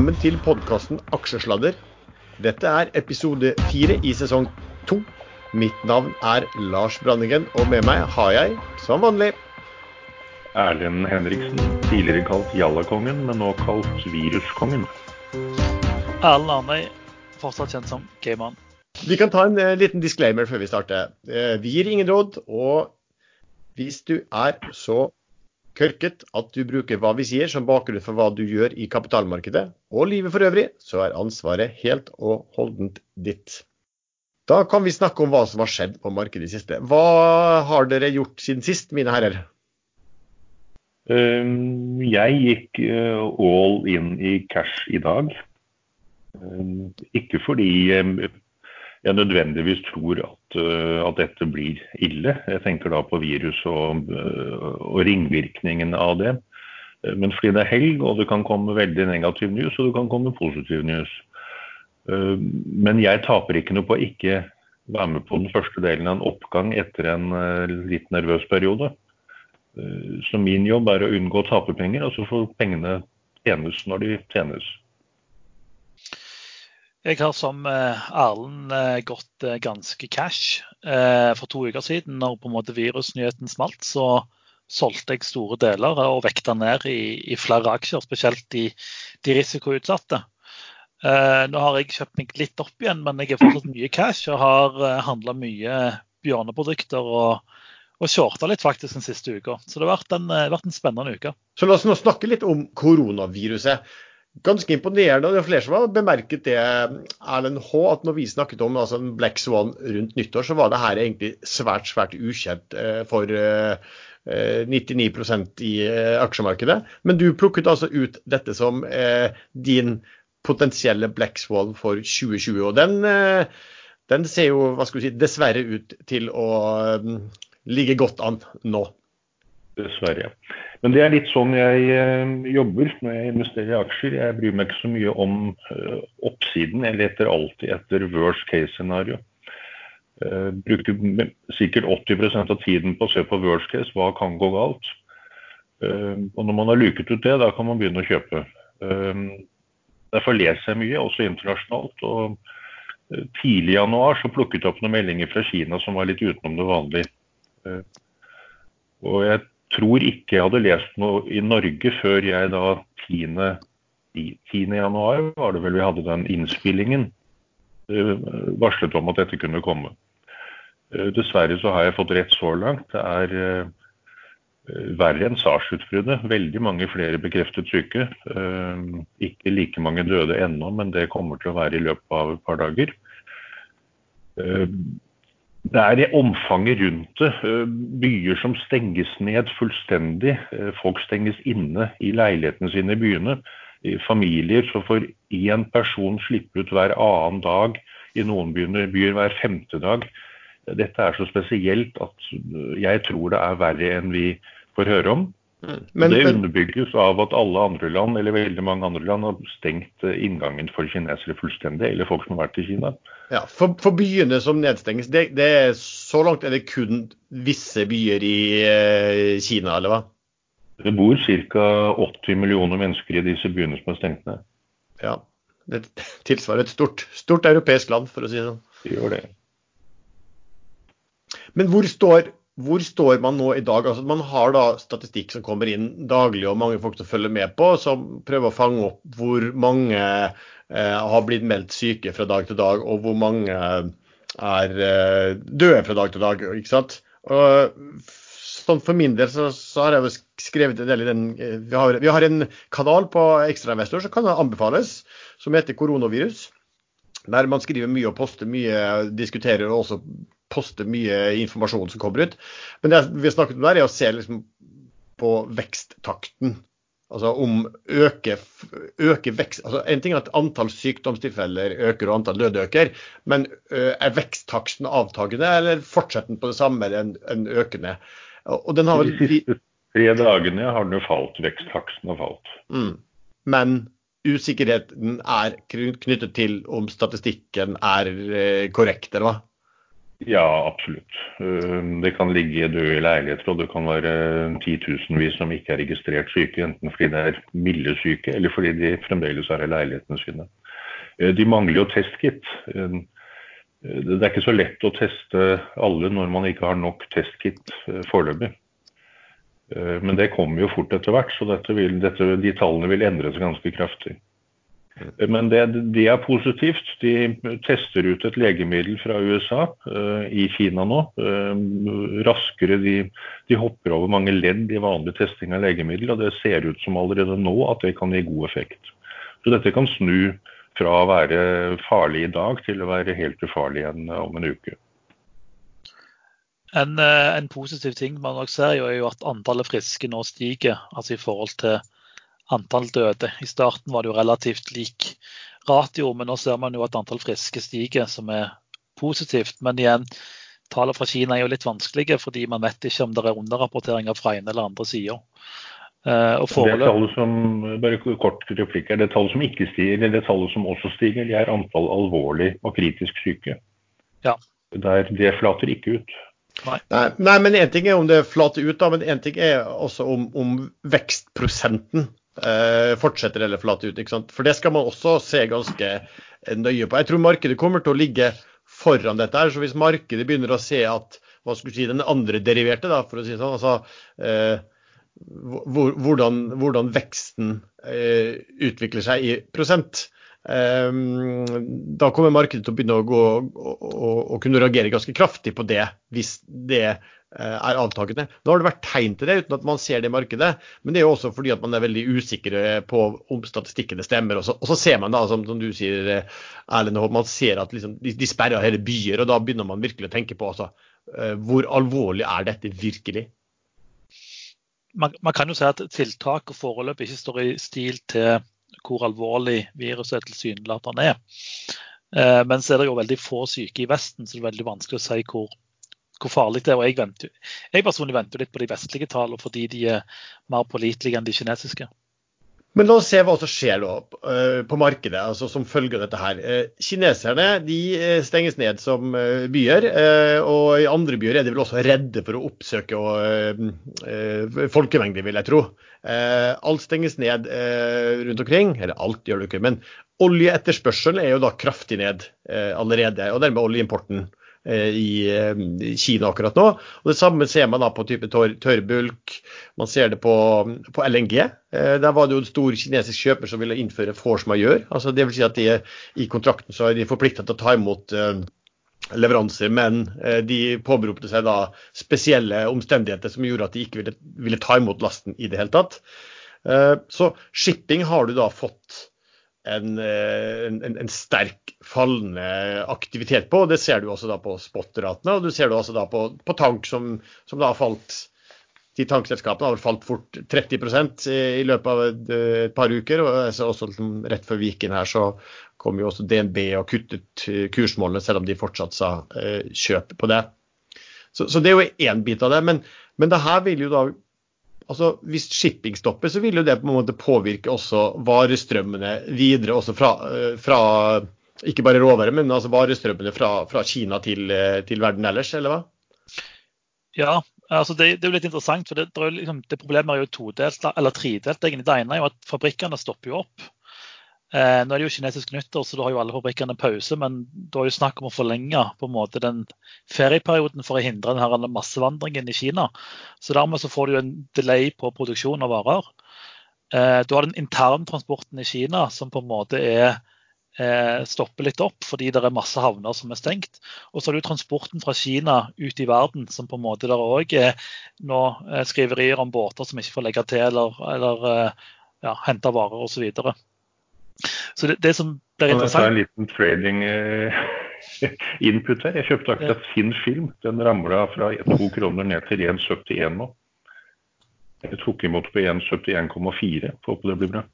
Velkommen til podkasten Aksjesladder. Dette er episode fire i sesong to. Mitt navn er Lars Branningen, og med meg har jeg, som vanlig Erlend Henriksen, tidligere kalt Jallakongen, men nå kalt Viruskongen. Erlend Arnøy, fortsatt kjent som Gayman. Vi kan ta en eh, liten disclaimer før vi starter. Eh, vi gir ingen råd, og hvis du er så kørket at du bruker hva vi sier som bakgrunn for hva du gjør i kapitalmarkedet og livet for øvrig, så er ansvaret helt og holdent ditt. Da kan vi snakke om hva som har skjedd på markedet i siste. Hva har dere gjort siden sist, mine herrer? Um, jeg gikk uh, all in i cash i dag. Um, ikke fordi um, jeg nødvendigvis tror at, at, dette blir ille. Jeg tenker da på virus og, uh, og ringvirkningen av det. Men fordi det er helg, og det kan komme veldig negativ news, og det kan komme positiv news. Men jeg taper ikke noe på å ikke være med på den første delen av en oppgang etter en litt nervøs periode. Eh, så min jobb er å unngå å tape penger, og så får pengene tjenes når de tjenes. Jeg har som eh, Erlend eh, gått ganske cash. For to uker siden, når på en måte virusnyheten smalt, så solgte jeg store deler og vekta ned i, i, flere aksjer, spesielt de, de risikoutsatte. Nå har jeg kjøpt meg litt opp igjen, men jeg har fortsatt mye cash og har handla mye bjørneprodukter og og shorta litt faktisk den siste uka. Så det har vært en, eh, vært en spennende uke. Så la oss nå snakke litt om koronaviruset. Ganske imponerende. og Det er flere som har bemerket det, Erlend H, at når vi snakket om altså, Black Swan rundt nyttår, så var det her egentlig svært svært ukjent eh, for eh, 99 eh, i eh, aksjemarkedet. Men du plukket altså ut dette som eh, din potensielle Black Swan for 2020. og den, den ser jo hva skal vi si, dessverre ut til å ligge godt an nå. Dessverre. Men det er litt sånn jeg eh, jobber når jeg investerer i aksjer. Jeg bryr meg ikke så mye om uh, oppsiden. Jeg leter alltid etter worst case-scenario. Brukte bruker sikkert 80% av tiden på å se på worst case. Hva kan gå galt? Og når man har luket ut det, da kan man begynne å kjøpe. derfor leser jeg mye, også internasjonalt. og Tidlig i januar så plukket jeg opp noen meldinger fra Kina som var litt utenom det vanlige. Eh, og jeg tror ikke jeg hadde lest noe i Norge før jeg da 10. 10. januar var det vel vi hadde den innspillingen, eh, varslet om at dette kunne komme. Eh, dessverre så har jeg fått rett så langt. Det er verre enn SARS-utbruddet. Veldig mange flere bekreftet syke. Ikke like mange døde ennå, men det kommer til å være i løpet av et par dager. Det er det omfanget rundt det. Eh, byer som stenges ned fullstendig. Eh, folk stenges inne i leilighetene sine i byene. Familier som får én person slippe ut hver annen dag. I noen byer, hver femte dag. Dette er så spesielt at eh, jeg tror det er verre enn vi får høre om. Men, det underbygges av at alle andre land eller veldig mange andre land har stengt inngangen for kinesere fullstendig, eller folk som har vært i Kina. Ja, For, for byene som nedstenges, det, det, er, så langt er det kun visse byer i eh, Kina, eller hva? Det bor ca. 80 millioner mennesker i disse byene som er stengt ned. Ja, det tilsvarer et stort, stort europeisk land, for å si det sånn. Det gjør det. Men hvor står hvor står man nå i dag? Altså, man har da statistikk som kommer inn daglig, og mange folk som følger med på, som prøver å fange opp hvor mange eh, har blitt meldt syke fra dag til dag, og hvor mange er eh, døde fra dag til dag. ikke sant? Og, sånn For min del så, så har jeg jo skrevet en del i den eh, vi har, vi har en kanal på Ekstrainvestor som kan anbefales, som heter Koronavirus. Der man skriver mye og poster mye, diskuterer og også poster mye informasjon som kommer ut. Men det vi har snakket om der, er å se liksom på veksttakten. Altså om øke, øke vekst altså En ting er at antall sykdomstilfeller øker og antall døde øker, men er veksttakten avtagende, eller fortsetter den på det samme eller en, økende? Og den har vel... De siste tre dagene har den jo falt. Veksttakten har falt. Mm. Men usikkerheten er knyttet til om statistikken er korrekt, eller hva? Ja, absolutt. Det kan ligge døde leiligheter, og det kan være titusenvis som ikke er registrert syke, enten fordi det er milde syke, eller fordi de fremdeles er i leilighetene sine. Eh, de mangler jo testkit. Eh, det er ikke så lett å teste alle når man ikke har nok testkit foreløpig. Men det kommer jo fort etter hvert, så vil, dette, de tallene vil endre seg ganske kraftig. Men det, det, er positivt. De tester ut et legemiddel fra USA uh, i Kina nå. Uh, raskere. De, de, hopper over mange ledd i vanlig testing av legemiddel, og det ser ut som allerede nå at det kan gi god effekt. Så dette kan snu fra å være farlig i dag til å være helt ufarlig igjen om en uke. En, eh, en positiv ting man nok ser, er jo at antallet friske nå stiger, altså i forhold til antall døde. I starten var det jo relativt lik ratio, men nå ser man jo at antall friske stiger, som er positivt. Men igjen, tallene fra Kina er jo litt vanskelige, fordi man vet ikke om det er underrapporteringer fra ene eller andre sider. Uh, det tallet som bare kort replikk, er det tallet som ikke stiger, eller det tallet som også stiger, det er antall alvorlig og kritisk syke. Ja. Der, det flater ikke ut. Nei. Nei, nei men én ting er om det flater ut, da, men én ting er også om, om vekstprosenten eh, fortsetter eller flater ut. ikke sant? For det skal man også se ganske nøye på. Jeg tror markedet kommer til å ligge foran dette. her, så Hvis markedet begynner å se at hva skulle si, den andre deriverte, da, for å si det sånn, altså eh, hvordan, hvordan, veksten eh, utvikler seg i prosent, eh, da kommer markedet til å begynne å, gå, å, å kunne reagere ganske kraftig på det, hvis det Eh, er antakende. Nå har det vært tegn til det uten at man ser det i markedet, men det er jo også fordi at man er veldig usikker på om statistikkene stemmer. Og så, og så ser man da, som, som, du sier, Erlend Erlend, man ser at liksom, de, de, sperrer hele byer, og da begynner man virkelig å tenke på altså, eh, hvor alvorlig er dette virkelig? Man, man kan jo si at tiltak og foreløp ikke står i stil til hvor alvorlig viruset tilsynelatende er. Men så er det jo veldig få syke i Vesten, så det er veldig vanskelig å si hvor hvor farlig det er. og Jeg, venter, jeg personlig venter litt på de vestlige tallene fordi de er mer pålitelige enn de kinesiske. Men la oss se hva som skjer da eh, på markedet altså som følge av dette. her. Eh, kineserne de eh, stenges ned som byer, og i andre byer er de vel også redde for å oppsøke folkemengder, vil jeg tro. Alt stenges ned rundt omkring, eller alt gjør det ikke, men oljeetterspørselen er jo da kraftig ned allerede, og dermed oljeimporten. Eh, i Kina akkurat nå. Og Det samme ser man da på type tørrbulk. Man ser det på, på LNG. Eh, der var det jo en stor kinesisk kjøper som ville innføre force majeure. Altså, vil si at de, I kontrakten så er de forplikta til å ta imot leveranser, men de påberopte seg da spesielle omstendigheter som gjorde at de ikke ville, ville ta imot lasten i det hele tatt. Så shipping har du da fått en, en, en, sterk fallende aktivitet på. og Det ser du også da på spot-ratene, og du ser det også da på, på tank, som, som, da har falt de tankselskapene har falt fort 30% i løpet av et, et par uker. og også Rett før Viken her så kom jo også DNB og kuttet kursmålene, selv om de fortsatt sa eh, kjøp på det. Så, så, det er jo én bit av det. Men, men det her vil jo da altså Hvis shipping stopper, så vil jo det på en måte påvirke også varestrømmene videre også fra, eh, fra ikke bare råvarer, men altså varestrømmene fra, fra Kina til, eh, til, verden ellers, eller hva? Ja, altså det, det er jo litt interessant. for det, det, er liksom, det Problemet er jo todelt, eller tredelt. Det ene er jo at fabrikkene stopper jo opp. Eh, nå er det jo kinesisk nyttår, så da har jo alle fabrikkene pause. Men da er jo snakk om å forlenge på en måte den ferieperioden for å hindre denne massevandringen i Kina. Så dermed så får du en delay på produksjon av varer. Eh, du har den interntransporten i Kina som på en måte er eh, stopper litt opp fordi det er masse havner som er stengt. Og så har du transporten fra Kina ut i verden, som på en måte der òg er nå eh, skriverier om båter som ikke får legge til eller, eller eh, ja, hente varer osv. Så, videre. Så det, det som blir interessant Jeg en liten trading eh, input her. Jeg kjøpte akkurat ja. Finn film. Den ramla fra to kroner ned til 1,71 nå. Jeg tok imot på 1,71,4. Håper det blir bra.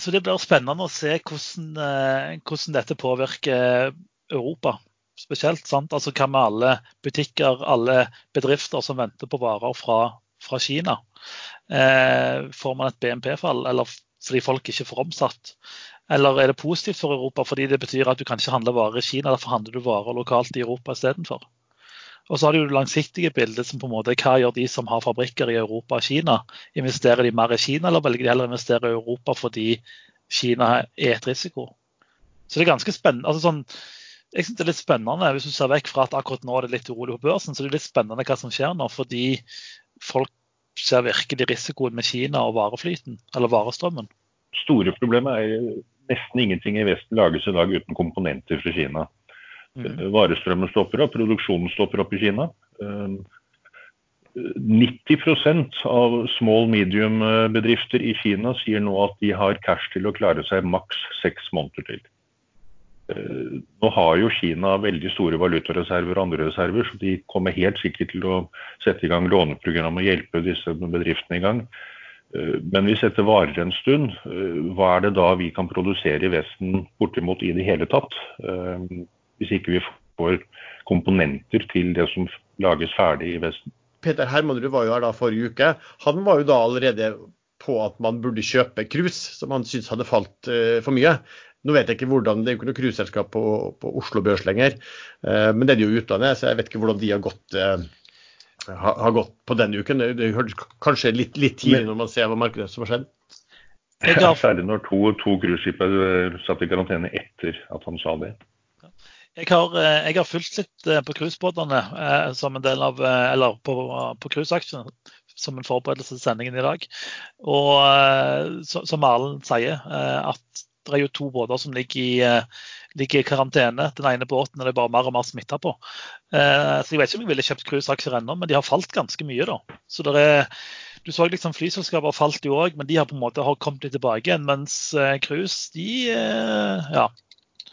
Så det blir spennende å se hvordan, eh, hvordan dette påvirker Europa spesielt. Sant? Altså Hva med alle butikker, alle bedrifter som venter på varer fra, fra Kina? Eh, får man et BNP-fall, eller fordi folk ikke får omsatt? Eller er det positivt for Europa fordi det betyr at du kan ikke handle varer i Kina, derfor handler du varer lokalt i Europa istedenfor? Og så har du det langsiktige bildet som på en måte hva gjør de som har fabrikker i Europa og Kina? Investerer de mer i Kina, eller velger de heller å investere i Europa fordi Kina er et risiko? Så det er ganske spennende. Altså sånn, jeg synes det er litt spennende, Hvis du ser vekk fra at akkurat nå er det litt urolig på børsen, så det er litt spennende hva som skjer nå. Fordi folk ser virkelig risikoen med Kina og vareflyten, eller varestrømmen. Store problemet er nesten ingenting i Vesten lages i dag uten komponenter fra Kina. Mm. Eh, varestrømmen stopper opp, produksjonen stopper opp i Kina. 90 eh, av small medium eh, bedrifter i Kina sier nå at de har cash til å klare seg maks seks måneder til. Nå har jo Kina veldig store valutareserver og andre reserver, så de kommer helt sikkert til å sette i gang låneprogram og hjelpe disse bedriftene i gang. Men hvis dette varer en stund, hva er det da vi kan produsere i Vesten bortimot i det hele tatt? hvis ikke vi får komponenter til det som lages ferdig i Vesten. Peter Hermanrud var jo her da forrige uke. Han var jo da allerede på at man burde kjøpe krus, som han syntes hadde falt for mye. Nå vet jeg ikke hvordan, Det er jo ikke noe cruiseselskap på, på, Oslo Børs lenger, men det er det jo utlandet, så jeg vet ikke hvordan de har gått, har, har gått på denne uken. Det, det høres kanskje litt, litt tidlig når man ser hva markedet som har skjedd. Særlig når to, to cruiseskip er satt i karantene etter at han sa det. Jeg har, eh, jeg har, fulgt litt eh, på cruisebåtene eh, som en del av, eller på, på cruiseaksjene som en forberedelse til sendingen i dag. Og som Erlend sier, at det er jo to båter som ligger i, ligger i karantene. Den ene båten er det bare mer og mer smitta på. Så jeg vet ikke om jeg ville kjøpt cruiseaksjer ennå, men de har falt ganske mye. da. Så er, Du så liksom flyselskaper falt jo òg, men de har på en måte kommet litt tilbake igjen. Mens cruise, de ja,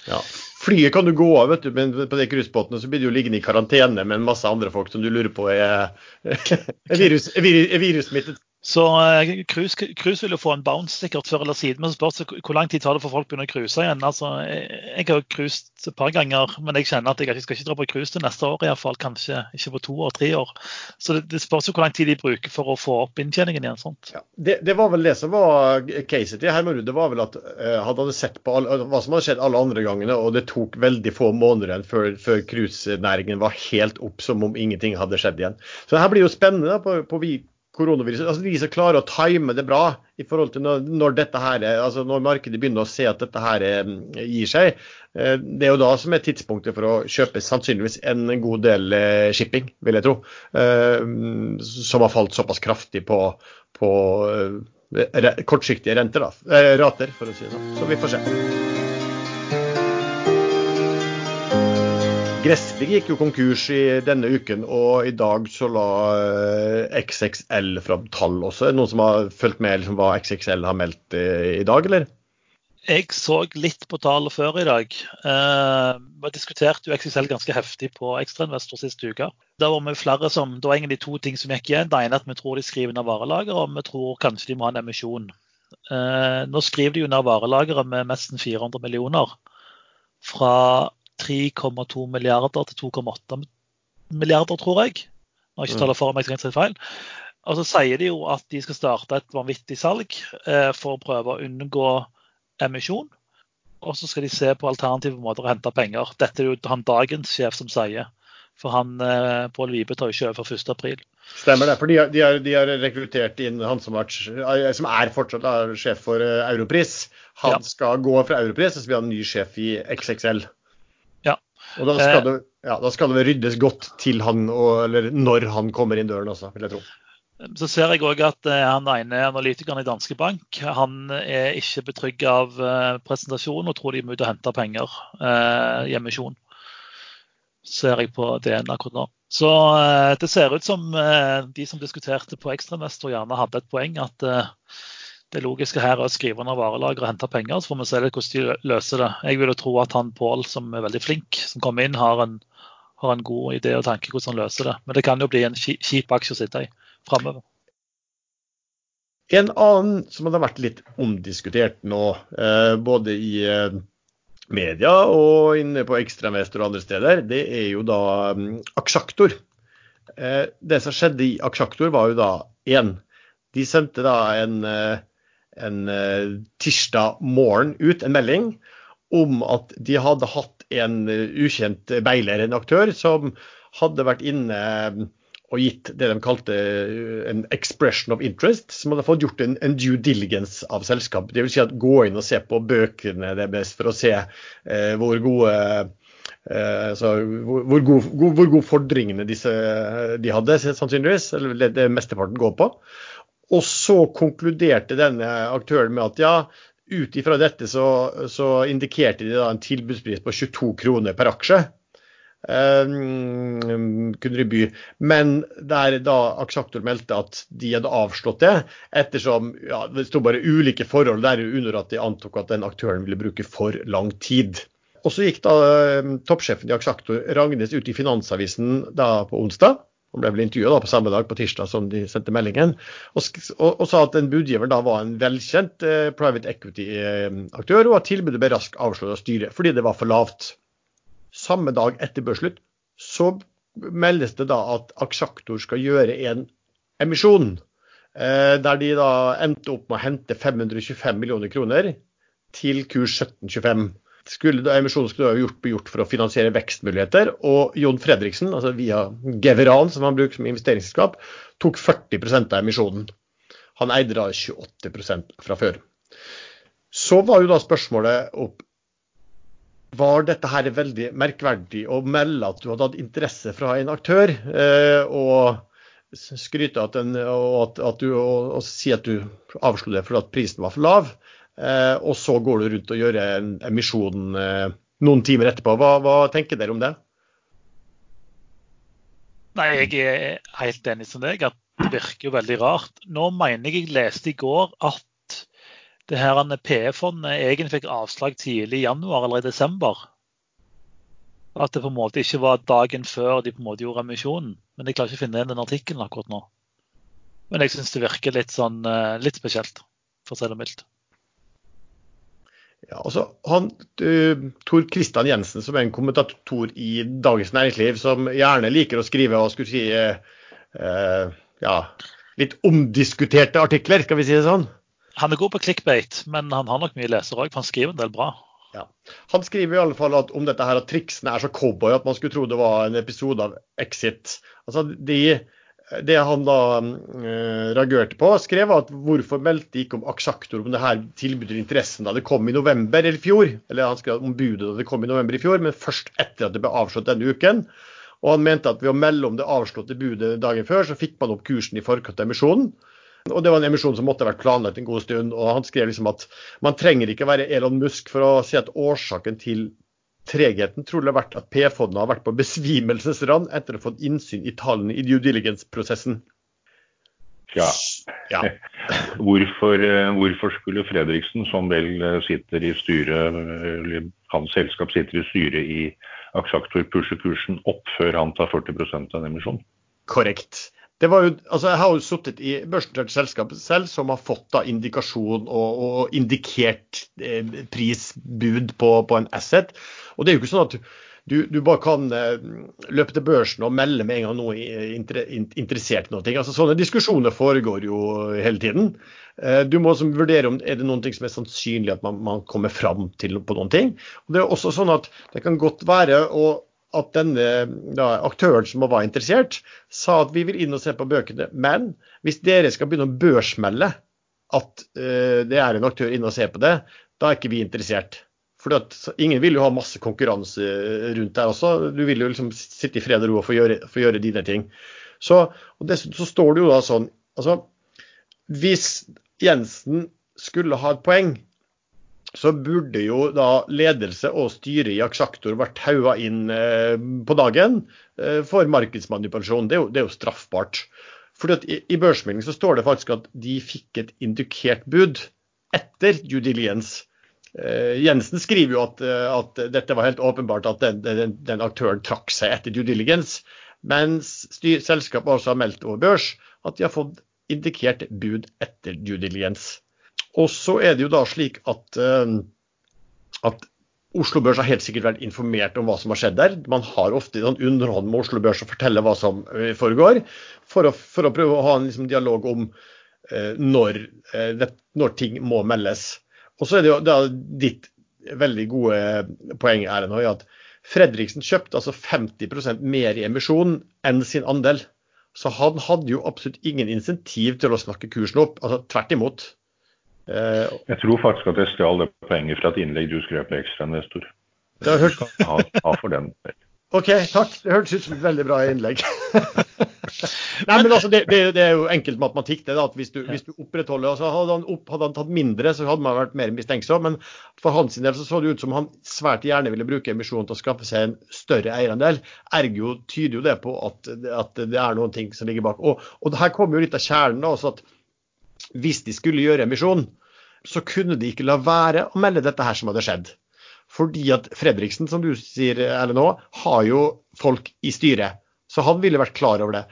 ja. Flyet kan du gå av, vet du, men på de cruisebåtene så blir du jo liggende i karantene med en masse andre folk som du lurer på er, er, virus, er, virus, er virussmittet. Så uh, cruise vil jo få en bounce sikkert før eller siden. Men så spørs hvor lang tid tar det for folk begynner å cruise igjen. Altså, jeg har cruiset et par ganger, men jeg kjenner at jeg skal ikke dra på cruise til neste år iallfall. Kanskje ikke på to år, tre år. Så det, det spørs jo hvor lang tid de bruker for å få opp inntjeningen igjen. sånt. Ja, det, det, var vel det som var caset til Hermanrud. Det var vel at uh, han hadde sett på all, hva som hadde skjedd alle andre gangene, og det tok veldig få måneder igjen før, før cruisenæringen var helt opp som om ingenting hadde skjedd igjen. Så det her blir jo spennende da, på, på koronaviruset. Altså De som klarer å time det bra i forhold til når, dette her, altså når markedet begynner å se at dette her eh, gir seg. Eh, det er jo da som er tidspunktet for å kjøpe sannsynligvis en god del eh, shipping, vil jeg tro. Som har falt såpass kraftig på, på kortsiktige renter, da, rater, for å si det sånn. Så vi får se. Gressvik gikk jo konkurs i denne uken, og i dag så la eh, XXL fram tall også. Er det noen som har fulgt med liksom, hva XXL har meldt i, i dag, eller? Jeg så litt på tallet før i dag. Eh, vi diskuterte jo XXL ganske heftig på Ekstrainvestor sist uke. Da var vi flere som, det var egentlig to ting som gikk igjen. Det ene er at vi tror de skriver ned varelageret, og vi tror kanskje de må ha en emisjon. Eh, nå skriver de jo ned varelageret med nesten 400 millioner. Fra 3,2 milliarder til 2,8 milliarder, tror jeg. Når jeg ikke taler for meg, så kan jeg feil. Og så sier de jo at de skal starte et vanvittig salg eh, for å prøve å unngå emisjon. Og så skal de se på alternative måter å hente penger. Dette er jo han dagens sjef som sier. For han eh, Pål Vibe tar jo ikke over 1.4. Stemmer det. For de har, de, har, de har, rekruttert inn han som, vært, eh, som er fortsatt er sjef for uh, Europris. Han ja. skal gå fra Europris, og så blir han ny sjef i XXL. Og da skal, eh. det, ja, da skal det ryddes godt til han, og, eller når han kommer inn døren også, vil jeg tro. Så ser jeg òg at eh, han ene analytikeren i Danske Bank han er ikke betrygget av eh, presentasjonen og tror de må ut og hente penger eh, i emisjon. Ser jeg på DN akkurat nå. Så eh, det ser ut som eh, de som diskuterte på Ekstrainvestor gjerne hadde et poeng. At det logiske her er å skrive under varelager og hente penger, så får vi se litt hvordan de løser det. Jeg vil jo tro at han Pål, som er veldig flink, som kommer inn, har en, har en, god idé og tanke hvordan han løser det. Men det kan jo bli en kjip aksje å sitte i framover. En annen som hadde vært litt omdiskutert nå, eh, både i eh, media og inne på Ekstrainvestor og andre steder, det er jo da um, Aksjaktor. Eh, det som skjedde i Aksjaktor, var jo da én. De sendte da en en uh, tirsdag morgen ut en melding om at de hadde hatt en uh, ukjent beiler, en aktør, som hadde vært inne og gitt det de kalte en expression of interest, som hadde fått gjort en, en due diligence av selskap. Dvs. Si at gå inn og se på bøkene deres for å se eh, hvor gode eh, så, hvor, hvor, god, hvor, hvor fordringene disse, de hadde, sannsynligvis, eller det, det mesteparten går på. Og så konkluderte denne aktøren med at ja, ut ifra dette så, så indikerte de en tilbudspris på 22 kroner per aksje. Um, kunne de by. Men der da aksjeaktor meldte at de hadde avslått det, ettersom ja, det sto bare ulike forhold der under at de antok at den aktøren ville bruke for lang tid. Og så gikk da um, toppsjefen i aksjeaktor Ragnes ut i Finansavisen da på onsdag han ble vel intervjua på samme dag, på tirsdag, som de sendte meldingen, og, og, og sa at en budgiver da var en velkjent eh, private equity-aktør, og at tilbudet ble raskt avslått av styret fordi det var for lavt. Samme dag etter børsslutt så meldes det da at Aksjaktor skal gjøre en emisjon, eh, der de da endte opp med å hente 525 millioner kroner til kurs 1725 skulle emisjonen skulle gjort, bli gjort for å finansiere vekstmuligheter. Og Jon Fredriksen, altså via Geveran, som han bruker som investeringsselskap, tok 40% av emisjonen. Han eide da 28% fra før. Så var jo da spørsmålet opp Var dette her veldig merkverdig å melde at du hadde hatt interesse fra en aktør, eh, og skryte at den, og, at, at du, og, og si at du avslo det fordi at prisen var for lav? Eh, og så går du rundt og gjør en emisjon eh, noen timer etterpå. Hva, hva, tenker dere om det? Nei, Jeg er helt enig som deg, at det virker jo veldig rart. Nå mener jeg jeg leste i går at det her PE-fondet egentlig fikk avslag tidlig i januar eller i desember. At det på en måte ikke var dagen før de på en måte gjorde emisjonen. Men jeg klarer ikke å finne den artikkelen akkurat nå. Men jeg syns det virker litt sånn eh, litt spesielt, for å si det mildt. Ja, altså, han, uh, Tor Kristian Jensen, som er en kommentator i Dagens Næringsliv, som gjerne liker å skrive og skulle si uh, ja, litt omdiskuterte artikler, skal vi si det sånn. Han er god på clickbait, men han har nok mye lesere òg, for han skriver en del bra. Ja. Han skriver i alle fall at, om dette her at triksene er så cowboy at man skulle tro det var en episode av Exit. Altså, de det han da uh, reagerte på, skrev at hvorfor meldte ikke om Aksjaktor om det her tilbudet interessen da det kom i november i fjor? Eller han skrev om budet da det kom i november i fjor, men først etter at det ble avslått denne uken. Og han mente at ved å melde om det avslåtte budet dagen før, så fikk man opp kursen i forkant av emisjonen. Og det var en emisjon som måtte ha vært planlagt en god stund. Og han skrev liksom at man trenger ikke være Elon Musk for å si at årsaken til Tregheten trolig vært at P-fondet har vært på besvimelsesrand etter å ha fått innsyn i tallene i due diligence-prosessen. Ja. ja. Hvorfor, eh, hvorfor, skulle Fredriksen, som vel eh, sitter i styret, eller hans selskap sitter i styret i Aksaktor, pushe kursen opp før han tar 40 av en emisjon? Korrekt. Jo, altså Jeg har jo sittet i børsnoterte selskap selv som har fått da indikasjon og, og indikert eh, prisbud på, på, en asset. Og det er jo ikke sånn at du, du bare kan eh, løpe til børsen og melde med en gang noe er inter, interessert i noe. Altså, sånne diskusjoner foregår jo hele tiden. Eh, du må også vurdere om er det noe som er sannsynlig at man, man kommer fram til på noen ting. Og det er også sånn at det kan godt være å at denne da, aktøren som var interessert, sa at vi vil inn og se på bøkene. Men hvis dere skal begynne å børsmelde at uh, det er en aktør inne og ser på det, da er ikke vi interessert. For ingen vil jo ha masse konkurranse rundt der også. Du vil jo liksom sitte i fred og ro og få gjøre, få gjøre dine ting. Så, og dessuten så står det jo da sånn altså, Hvis Jensen skulle ha et poeng, så burde jo da ledelse og styre i Aksjaktor vært haua inn eh, på dagen eh, for markedsmanipulasjon. Det er jo, det er jo straffbart. Fordi at I, i børsmeldingen så står det faktisk at de fikk et indikert bud etter due. Eh, Jensen skriver jo at, uh, at, dette var helt åpenbart at den, den, den aktøren trakk seg etter due diligence. Mens selskapet også har meldt over børs at de har fått indikert bud etter due diligence. Og så er det jo da slik at, eh, at Oslo Børs har helt sikkert vært informert om hva som har skjedd der. Man har ofte sånn underhånd med Oslo Børs og forteller hva som eh, foregår, for å, for å prøve å ha en liksom, dialog om eh, når, eh, det, når, ting må meldes. Og så er det jo da ditt veldig gode poeng Erlend, at Fredriksen kjøpte altså 50% mer i emisjon enn sin andel. Så han hadde jo absolutt ingen insentiv til å snakke kursen opp. altså Tvert imot. Eh, jeg tror faktisk at jeg stjal det poenget fra et innlegg du skrev på Ekstrainvestor. Det har hørt... ha, ha for den. OK, takk. Det hørtes ut som et veldig bra innlegg. Nei, men altså, det, det, det, er jo enkelt matematikk. det da, at Hvis du, hvis du opprettholder altså hadde, han opp, hadde han tatt mindre, så hadde man vært mer mistenksom. Men for hans del så, så det ut som han svært gjerne ville bruke emisjonen til å skaffe seg en større eierandel. Ergo tyder jo det på at, at det er noen ting som ligger bak. Og, og her kommer jo litt av kjernen. da, også at Hvis de skulle gjøre emisjon, så kunne de ikke la være å melde dette her som hadde skjedd. Fordi at Fredriksen, som du sier, eller nå, har jo folk i styret. Så han ville vært klar over det.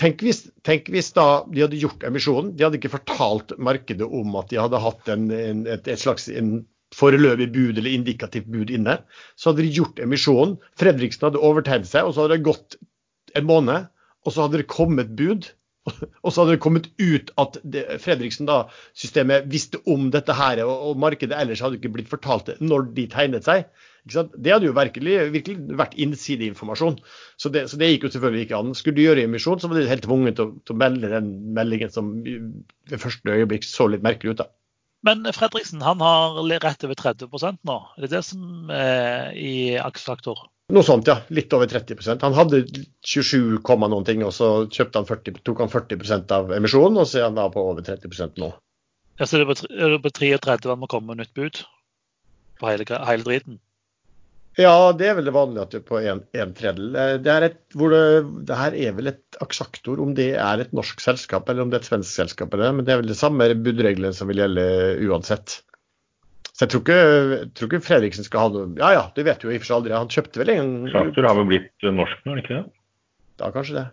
Tenk hvis, tenk hvis da de hadde gjort emisjonen, de hadde ikke fortalt markedet om at de hadde hatt en, en, et, et, slags en foreløpig bud eller indikativt bud inne. Så hadde de gjort emisjonen, Fredriksen hadde overtatt seg, og så hadde det gått en måned. Og så hadde det kommet bud, og så hadde det kommet ut at Fredriksen-systemet visste om dette her, og, markedet ellers hadde ikke blitt fortalt det når de tegnet seg. Det hadde jo virkelig, virkelig vært innsideinformasjon. Så, så det gikk jo selvfølgelig ikke an. Skulle du gjøre emisjon, så var de helt tvunget til, til, å melde den meldingen som ved første øyeblikk så litt merkelig ut. da. Men Fredriksen han har rett over 30 nå. Er det det som er i aksjefaktor? Noe sånt, ja. Litt over 30% Han hadde 27, noen ting, og så han 40, tok han 40% av emisjonen, og så er han da på over 30 nå. Ja, Så er det på 33 han må komme med nytt bud på hele, hele driten? Ja, det er vel det vanlige at det er på en, en tredjedel. Eh, det, er et, hvor det, det, her er vel et aksjaktor om det er et norsk selskap eller om det er et svensk selskap. Eller, men det er vel det samme budreglene som vil gjelde uansett. Så jeg tror ikke, jeg tror ikke Fredriksen skal ha noe Ja ja, det vet du jo i og for seg aldri. Han kjøpte vel en Aksjaktor har vel blitt norsk nå, er det ikke det? Da kanskje det.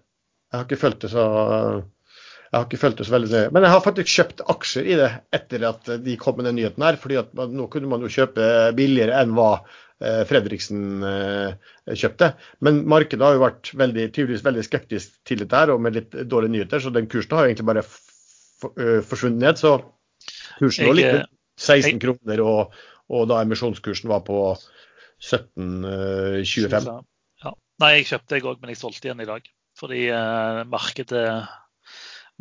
Jeg har ikke fulgt det så jeg har ikke fulgt det så veldig nøye. Men jeg har faktisk kjøpt aksjer i det etter at de kom med den nyheten her. fordi at nå kunne man jo kjøpe billigere enn hva Eh, Fredriksen eh, kjøpte. Men markedet har jo vært veldig, tydeligvis veldig skeptisk til dette her, og med litt dårlige nyheter. Så den kursen har egentlig bare eh, forsvunnet ned. Så kursen lå litt 16 kroner, og, og, da emisjonskursen var på 17,25. Ja. Nei, jeg kjøpte jeg òg, men jeg solgte igjen i dag. Fordi eh, markedet,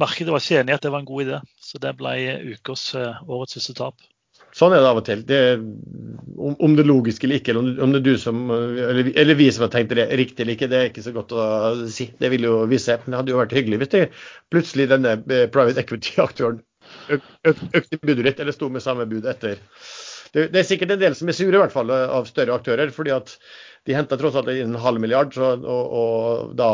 markedet var ikke enig i at det var en god idé. Så det ble ukas årets siste tap. Sånn er det av og til. Det, om, om, det er logisk eller ikke, eller om, det er du som, eller, eller, vi som har tenkt det riktig eller ikke, det er ikke så godt å si. Det vil jo vise. Men det hadde jo vært hyggelig hvis det plutselig denne eh, private equity-aktøren økte budet ditt, eller sto med samme bud etter. Det, det, er sikkert en del som er sure, i hvert fall, av større aktører. fordi at de henta tross alt en halv milliard, så, og, og da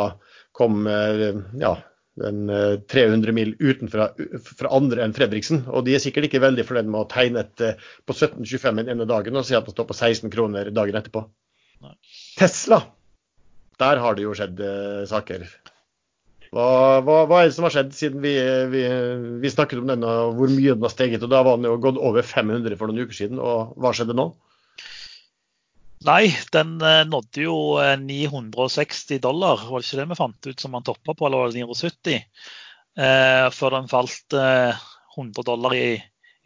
kom eh, ja, en 300 eh, mil utenfra fra andre enn Fredriksen. Og de er sikkert ikke veldig fornøyd med å tegne et eh, på 17,25 den ene dagen og si at det står på 16 kroner dagen etterpå. Nei. Tesla, der har det jo skjedd eh, saker. Hva, hva, hva, er det som har skjedd siden vi, vi, vi snakket om den og hvor mye den har steget? og Da var den jo gått over 500 for noen uker siden. og Hva skjedde nå? Nei, den eh, nådde jo 960 eh, dollar, var det ikke det vi fant ut som han toppa på, eller var det 970? Eh, før den falt eh, 100 dollar i,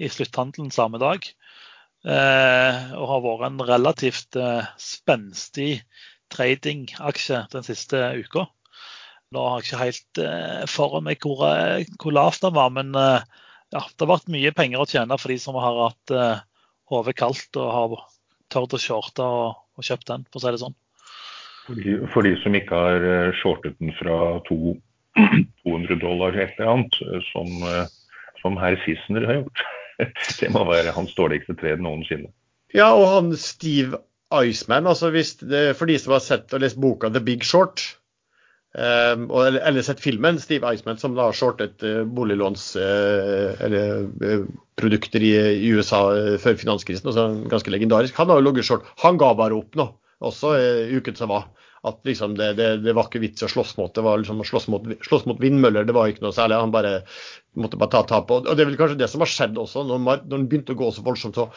i slutthandelen samme dag. Eh, og har vært en relativt eh, spenstig trading-aksje den siste uka. Nå har jeg ikke helt eh, for meg hvor, hvor, lavt den var, men ja, det har vært mye penger å tjene for de som har hatt hodet kaldt og har tørt å shorte og, og kjøpt den, for å si det sånn. For de, for de som ikke har eh, shortet den fra to, 200 dollar et eller annet, eh, som, eh, som herr Sissener har gjort. Det må være hans dårligste tre noensinne. Ja, og han Steve Iceman, altså hvis det, for de som har sett og lest boka The Big Short, Um, eller, eller, sett filmen, Steve Eisman, som da shortet uh, boliglånsprodukter uh, i, i, USA uh, før finanskrisen. også Ganske legendarisk. Han har jo ligget short. Han ga bare opp nå, også uken som var. At liksom det, det, det, var ikke vits å slåss mot. Det var liksom å slåss mot, slåss mot vindmøller, det var ikke noe særlig. Han bare måtte bare ta tap. Og det er vel kanskje det som har skjedd også, når, når den begynte å gå så voldsomt. så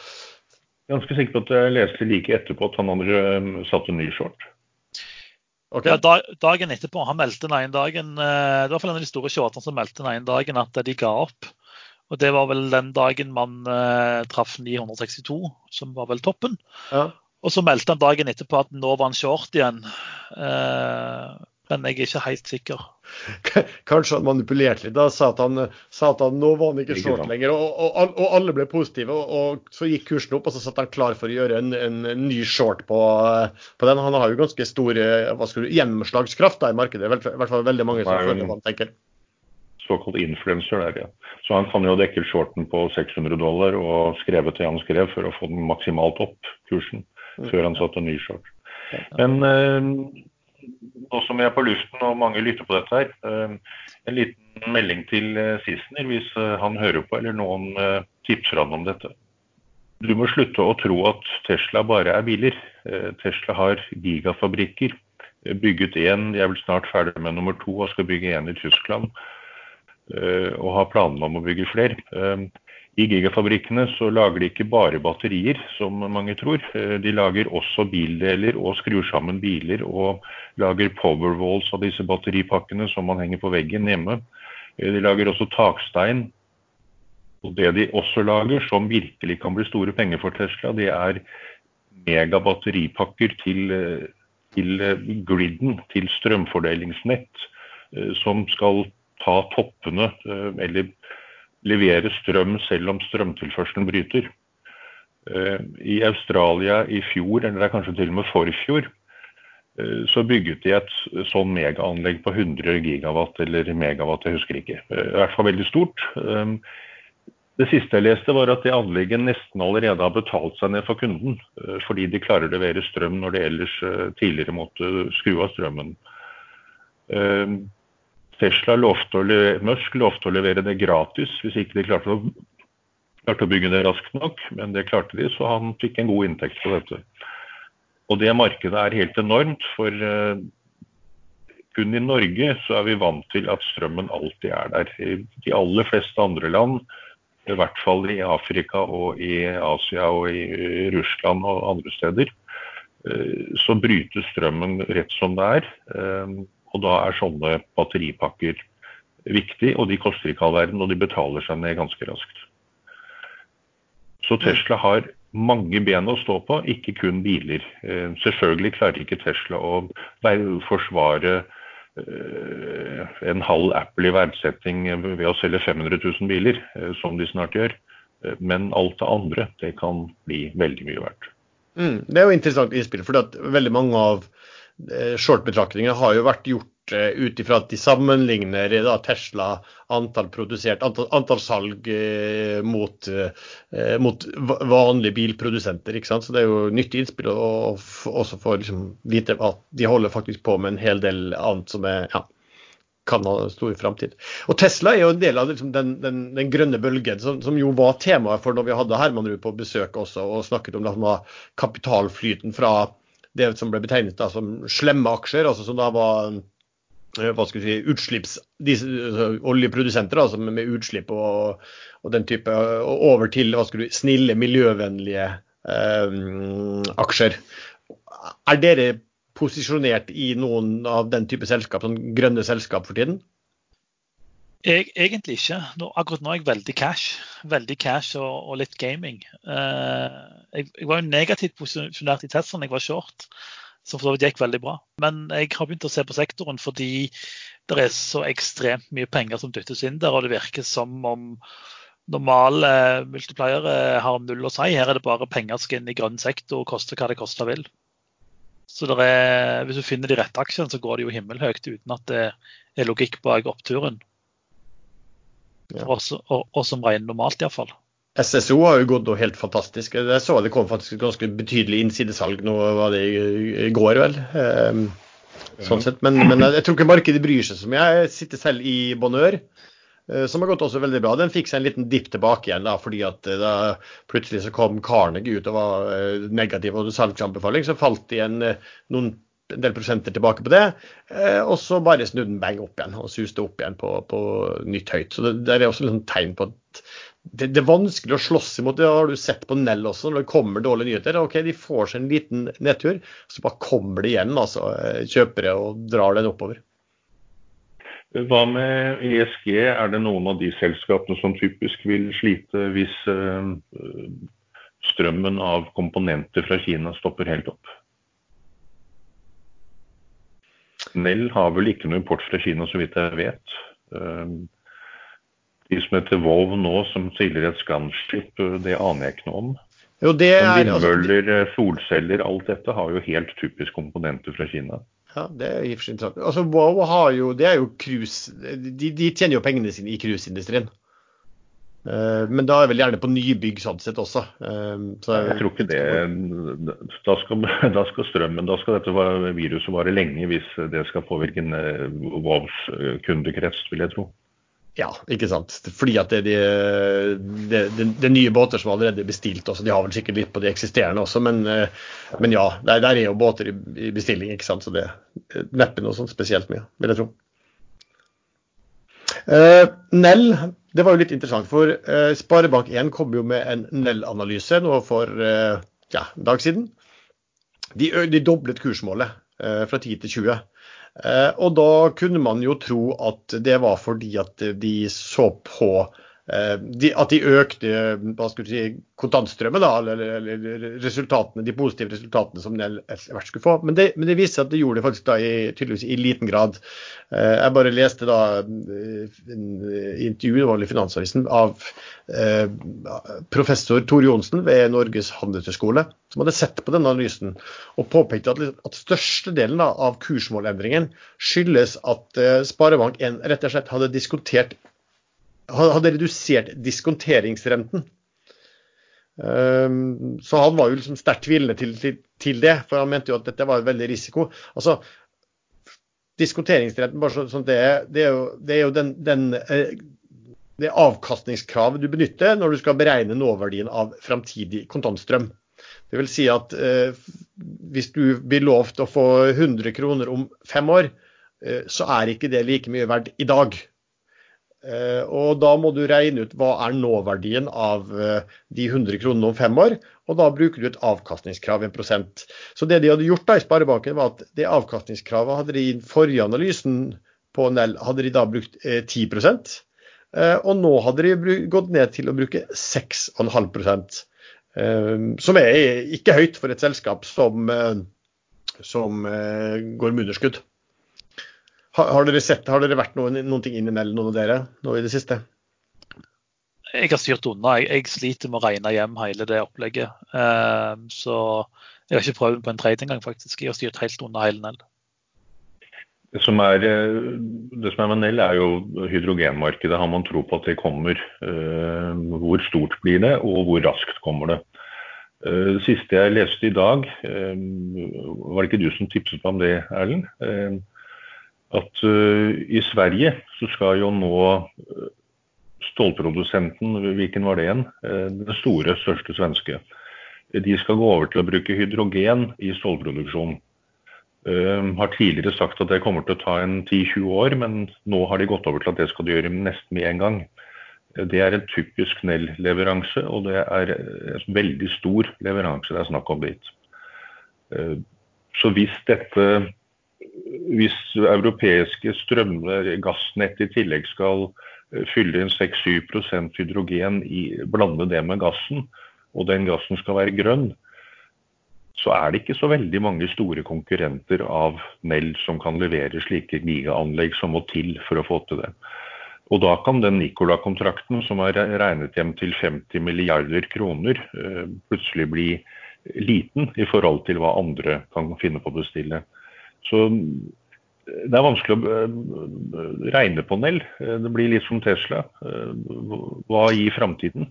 Ganske sikker på at jeg leste like etterpå at han hadde satt en ny short. Okay. Ja, dag, dagen etterpå. Han meldte den ene dagen eh, Det var for en av de store shortene som meldte den ene dagen at de ga opp. Og Det var vel den dagen man uh, traff 962, som var vel toppen. Ja. Og så meldte han dagen etterpå at nå var han short igjen. Uh, men jeg er ikke helt sikker. Kanskje han manipulerte litt. Da sa at han, sa at han nå var han ikke short lenger. Og, og, og, alle ble positive, og, så gikk kursen opp, og så satt han klar for å gjøre en, en, ny short på, på, den. Han har jo ganske stor hva du, gjennomslagskraft da, i markedet. I hvert fall veldig mange som føler hva han tenker. Såkalt influencer der, ja. Så han kan jo dekke shorten på 600 dollar og skrevet det han skrev for å få den maksimalt opp, kursen, mm. før han satte en ny short. Men eh, nå som vi er på luften og mange lytter på dette her, eh, en liten melding til eh, Sissener hvis eh, han hører på eller noen tipser han om dette. Du må slutte å tro at Tesla bare er biler. Tesla har gigafabrikker. Bygget én, de er vel snart ferdig med nummer to og skal bygge én i Tyskland. Og har planer om å bygge flere. I gigafabrikkene så lager de ikke bare batterier, som mange tror. Eh, de lager også bildeler og skrur sammen biler og lager powerwalls av disse batteripakkene som man henger på veggen hjemme. Eh, de lager også takstein. Og det de også lager, som virkelig kan bli store penger for Tesla, det er megabatteripakker til, eh, til griden, til strømfordelingsnett, som skal ta toppene, eller levere strøm selv om strømtilførselen bryter. Eh, I Australia i fjor, eller det er kanskje til og med forfjor, eh, så bygget de et sånn megaanlegg på 100 gigawatt eller megawatt, jeg husker ikke. Eh, I hvert fall veldig stort. Det siste jeg leste var at det anlegget nesten allerede har betalt seg ned for kunden, fordi de klarer å levere strøm når de ellers tidligere måtte skru av strømmen. Tesla lovte å levere, Musk lovte å levere det gratis hvis ikke de klarte å, klarte å bygge det raskt nok, men det klarte de, så han fikk en god inntekt på dette. Og det markedet er helt enormt, for uh, kun i Norge så er vi vant til at strømmen alltid er der. I de aller fleste andre land, i hvert fall i Afrika og i Asia og i Russland og andre steder, uh, så brytes strømmen rett som det er. Uh, og da er sånne batteripakker viktig, og de koster ikke all verden, og de betaler seg ned ganske raskt. Så Tesla har mange ben å stå på, ikke kun biler. Eh, selvfølgelig klarer ikke Tesla å forsvare eh, en halv Apple i verdsetting ved å selge 500 000 biler, eh, som de snart gjør. Men alt det andre, det kan bli veldig mye verdt. Mm, det er jo interessant innspill, for veldig mange av short-betraktningene har jo vært gjort uh, ut ifra at de sammenligner da, Tesla antall produsert, antall, antall salg mot, mot, vanlige bilprodusenter. ikke sant? Så Det er jo nyttig innspill å også få liksom, vite at de holder faktisk på med en hel del annet som er, ja, kan ha stor framtid. Og Tesla er jo en del av liksom, den, den, den, grønne bølgen, som, som, jo var temaet for når vi hadde Herman Ruud på besøk også, og snakket om da, kapitalflyten fra det som ble betegnet da, som slemme aksjer, altså som da var eh, hva skal vi si, utslipps, de, altså, oljeprodusenter altså med utslipp og, og, den type, og over til hva skal du, snille, miljøvennlige eh, aksjer. Er dere posisjonert i noen av den type selskap, sånn grønne selskap for tiden? Jeg, egentlig ikke. Nå, akkurat nå er jeg veldig cash. Veldig cash og, og litt gaming. Uh, jeg, jeg, var jo negativt posisjonert i Tesla da jeg var short, som for så vidt gikk veldig bra. Men jeg har begynt å se på sektoren fordi det er så ekstremt mye penger som dyttes inn der, og det virker som om normale multipliere har null å si. Her er det bare penger skal inn i grønn sektor, koste hva det koste vil. Så er, hvis du finner de rette aksjene, så går det jo himmelhøyt uten at det er logikk bak oppturen. For oss, og, og som regner normalt, iallfall. SSO har jo gått helt fantastisk. Jeg så det kom faktisk ganske betydelig innsidesalg nå var det i går, vel. Um, sånn sett. Men, men, jeg tror ikke markedet bryr seg så mye. Jeg sitter selv i Bonheur, uh, som har gått også veldig bra. Den fikk seg en liten dipp tilbake igjen da, fordi at uh, da plutselig så kom Carnegie ut og var uh, negativ og salgsanbefaling. Så falt det igjen noen en del prosenter tilbake på det. Eh, og så bare snudde den bang opp igjen og suste opp igjen på, på nytt høyt. Så det, det er også et tegn på at det, det, er vanskelig å slåss imot. Det har du sett på Nell også, når det kommer dårlige nyheter. Ok, De får seg en liten nedtur, så bare kommer det igjen altså, eh, kjøpere og drar den oppover. Hva med ESG, er det noen av de selskapene som typisk vil slite hvis uh, strømmen av komponenter fra Kina stopper helt opp. Nell har vel ikke noe import fra Kina, så vidt jeg vet. Eh, de som heter Vov nå, som tidligere et Scanship, eh, det aner jeg ikke noe om. Jo, det er, vindmøller, altså, solceller, alt dette har jo helt typisk komponenter fra Kina. Ja, det er i og for seg interessant. Altså, Wow har jo, det er jo cruise de, de, tjener jo pengene sine i cruiseindustrien. Uh, men da er vel gjerne på nybygg sånn sett også. Uh, så jeg, tror ikke det. Da skal, da skal, strømmen, da skal dette viruset vare lenge hvis det skal påvirke en Vovs kundekrets, vil jeg tro. Ja, ikke sant. Fordi at det er de, de, de, de nye båter som allerede er bestilt. Også. De har vel sikkert litt på de eksisterende også, men, eh, men ja. Der, der, er jo båter i, bestilling, ikke sant. Så det er neppe noe sånn spesielt mye, vil jeg tro. Uh, Nell, det var jo litt interessant, for uh, Sparebank1 kom jo med en Nell-analyse nå for uh, ja, en dag siden. De, de doblet kursmålet fra 10 til 20. Eh, og da kunne man jo tro at det var fordi at de så på Eh, de, at de økte hva skal si, kontantstrømmen, da, eller, eller, resultatene, de positive resultatene som de hvert skulle få. Men det, men det viser seg at det gjorde det faktisk da i, tydeligvis i liten grad. Eh, jeg bare leste da eh, en intervju i Finansavisen av professor Tor Johnsen ved Norges handelshøyskole, som hadde sett på denne analysen og påpekte at, at størstedelen av kursmålendringen skyldes at Sparebank1 rett og slett hadde diskutert hadde redusert diskonteringsrenten. Um, så han var jo liksom sterkt tvilende til, til, til, det, for han mente jo at dette var en veldig risiko. Altså, Diskonteringsrenten, bare så, sånn det, det, er jo, det er jo den, den eh, det avkastningskravet du benytter når du skal beregne nåverdien av framtidig kontantstrøm. Det vil si at eh, hvis du blir lovt å få 100 kroner om fem år, eh, så er ikke det like mye verdt i dag. Eh, og Da må du regne ut hva er nåverdien av eh, de 100 kronene om fem år, og da bruker du et avkastningskrav en prosent. Så det de hadde gjort da i Sparebanken, var at det avkastningskravet hadde de i den forrige analysen på Nell hadde de da brukt 10 eh, og nå hadde de gått ned til å bruke 6,5% Som er ikke høyt for et selskap som, som går med underskudd. Har, har, dere sett, har dere vært noen, noen ting inn i Nell, noen av dere, nå i det siste? Jeg har styrt unna. Jeg, jeg sliter med å regne hjem hele det opplegget. Um, så jeg har ikke prøvd på en trade engang, faktisk. Jeg har styrt helt unna hele Nell. Det som, er, eh, det som er med Nell, er jo hydrogenmarkedet. Har man tro på at det kommer? Uh, hvor stort blir det, og hvor raskt kommer det? Uh, det siste jeg leste i dag, var det ikke du som tipset meg om det, Erlend? At uh, i Sverige så skal jo nå uh, stålprodusenten, hvilken var det igjen? Uh, den store, største svenske. De skal gå over til å bruke hydrogen i stålproduksjon. har tidligere sagt at det kommer til å ta en 10-20 år, men nå har de gått over til at det skal de gjøre nesten med en gang. Det er en typisk Nell-leveranse, og det er en veldig stor leveranse det er snakk om dit. Så hvis dette hvis europeiske strømmer, gassnett i tillegg skal eh, fylle inn 6-7 hydrogen, i, blande det med gassen, og den gassen skal være grønn, så er det ikke så veldig mange store konkurrenter av Nell som kan levere slike gigaanlegg som må til for å få til det. Og da kan den Nicola-kontrakten, som er regnet hjem til 50 milliarder kroner, eh, plutselig bli liten i forhold til hva andre kan finne på å bestille. Så eh, det er vanskelig å eh, regne på Nell. Eh, det blir litt som Tesla. Hva gir framtiden?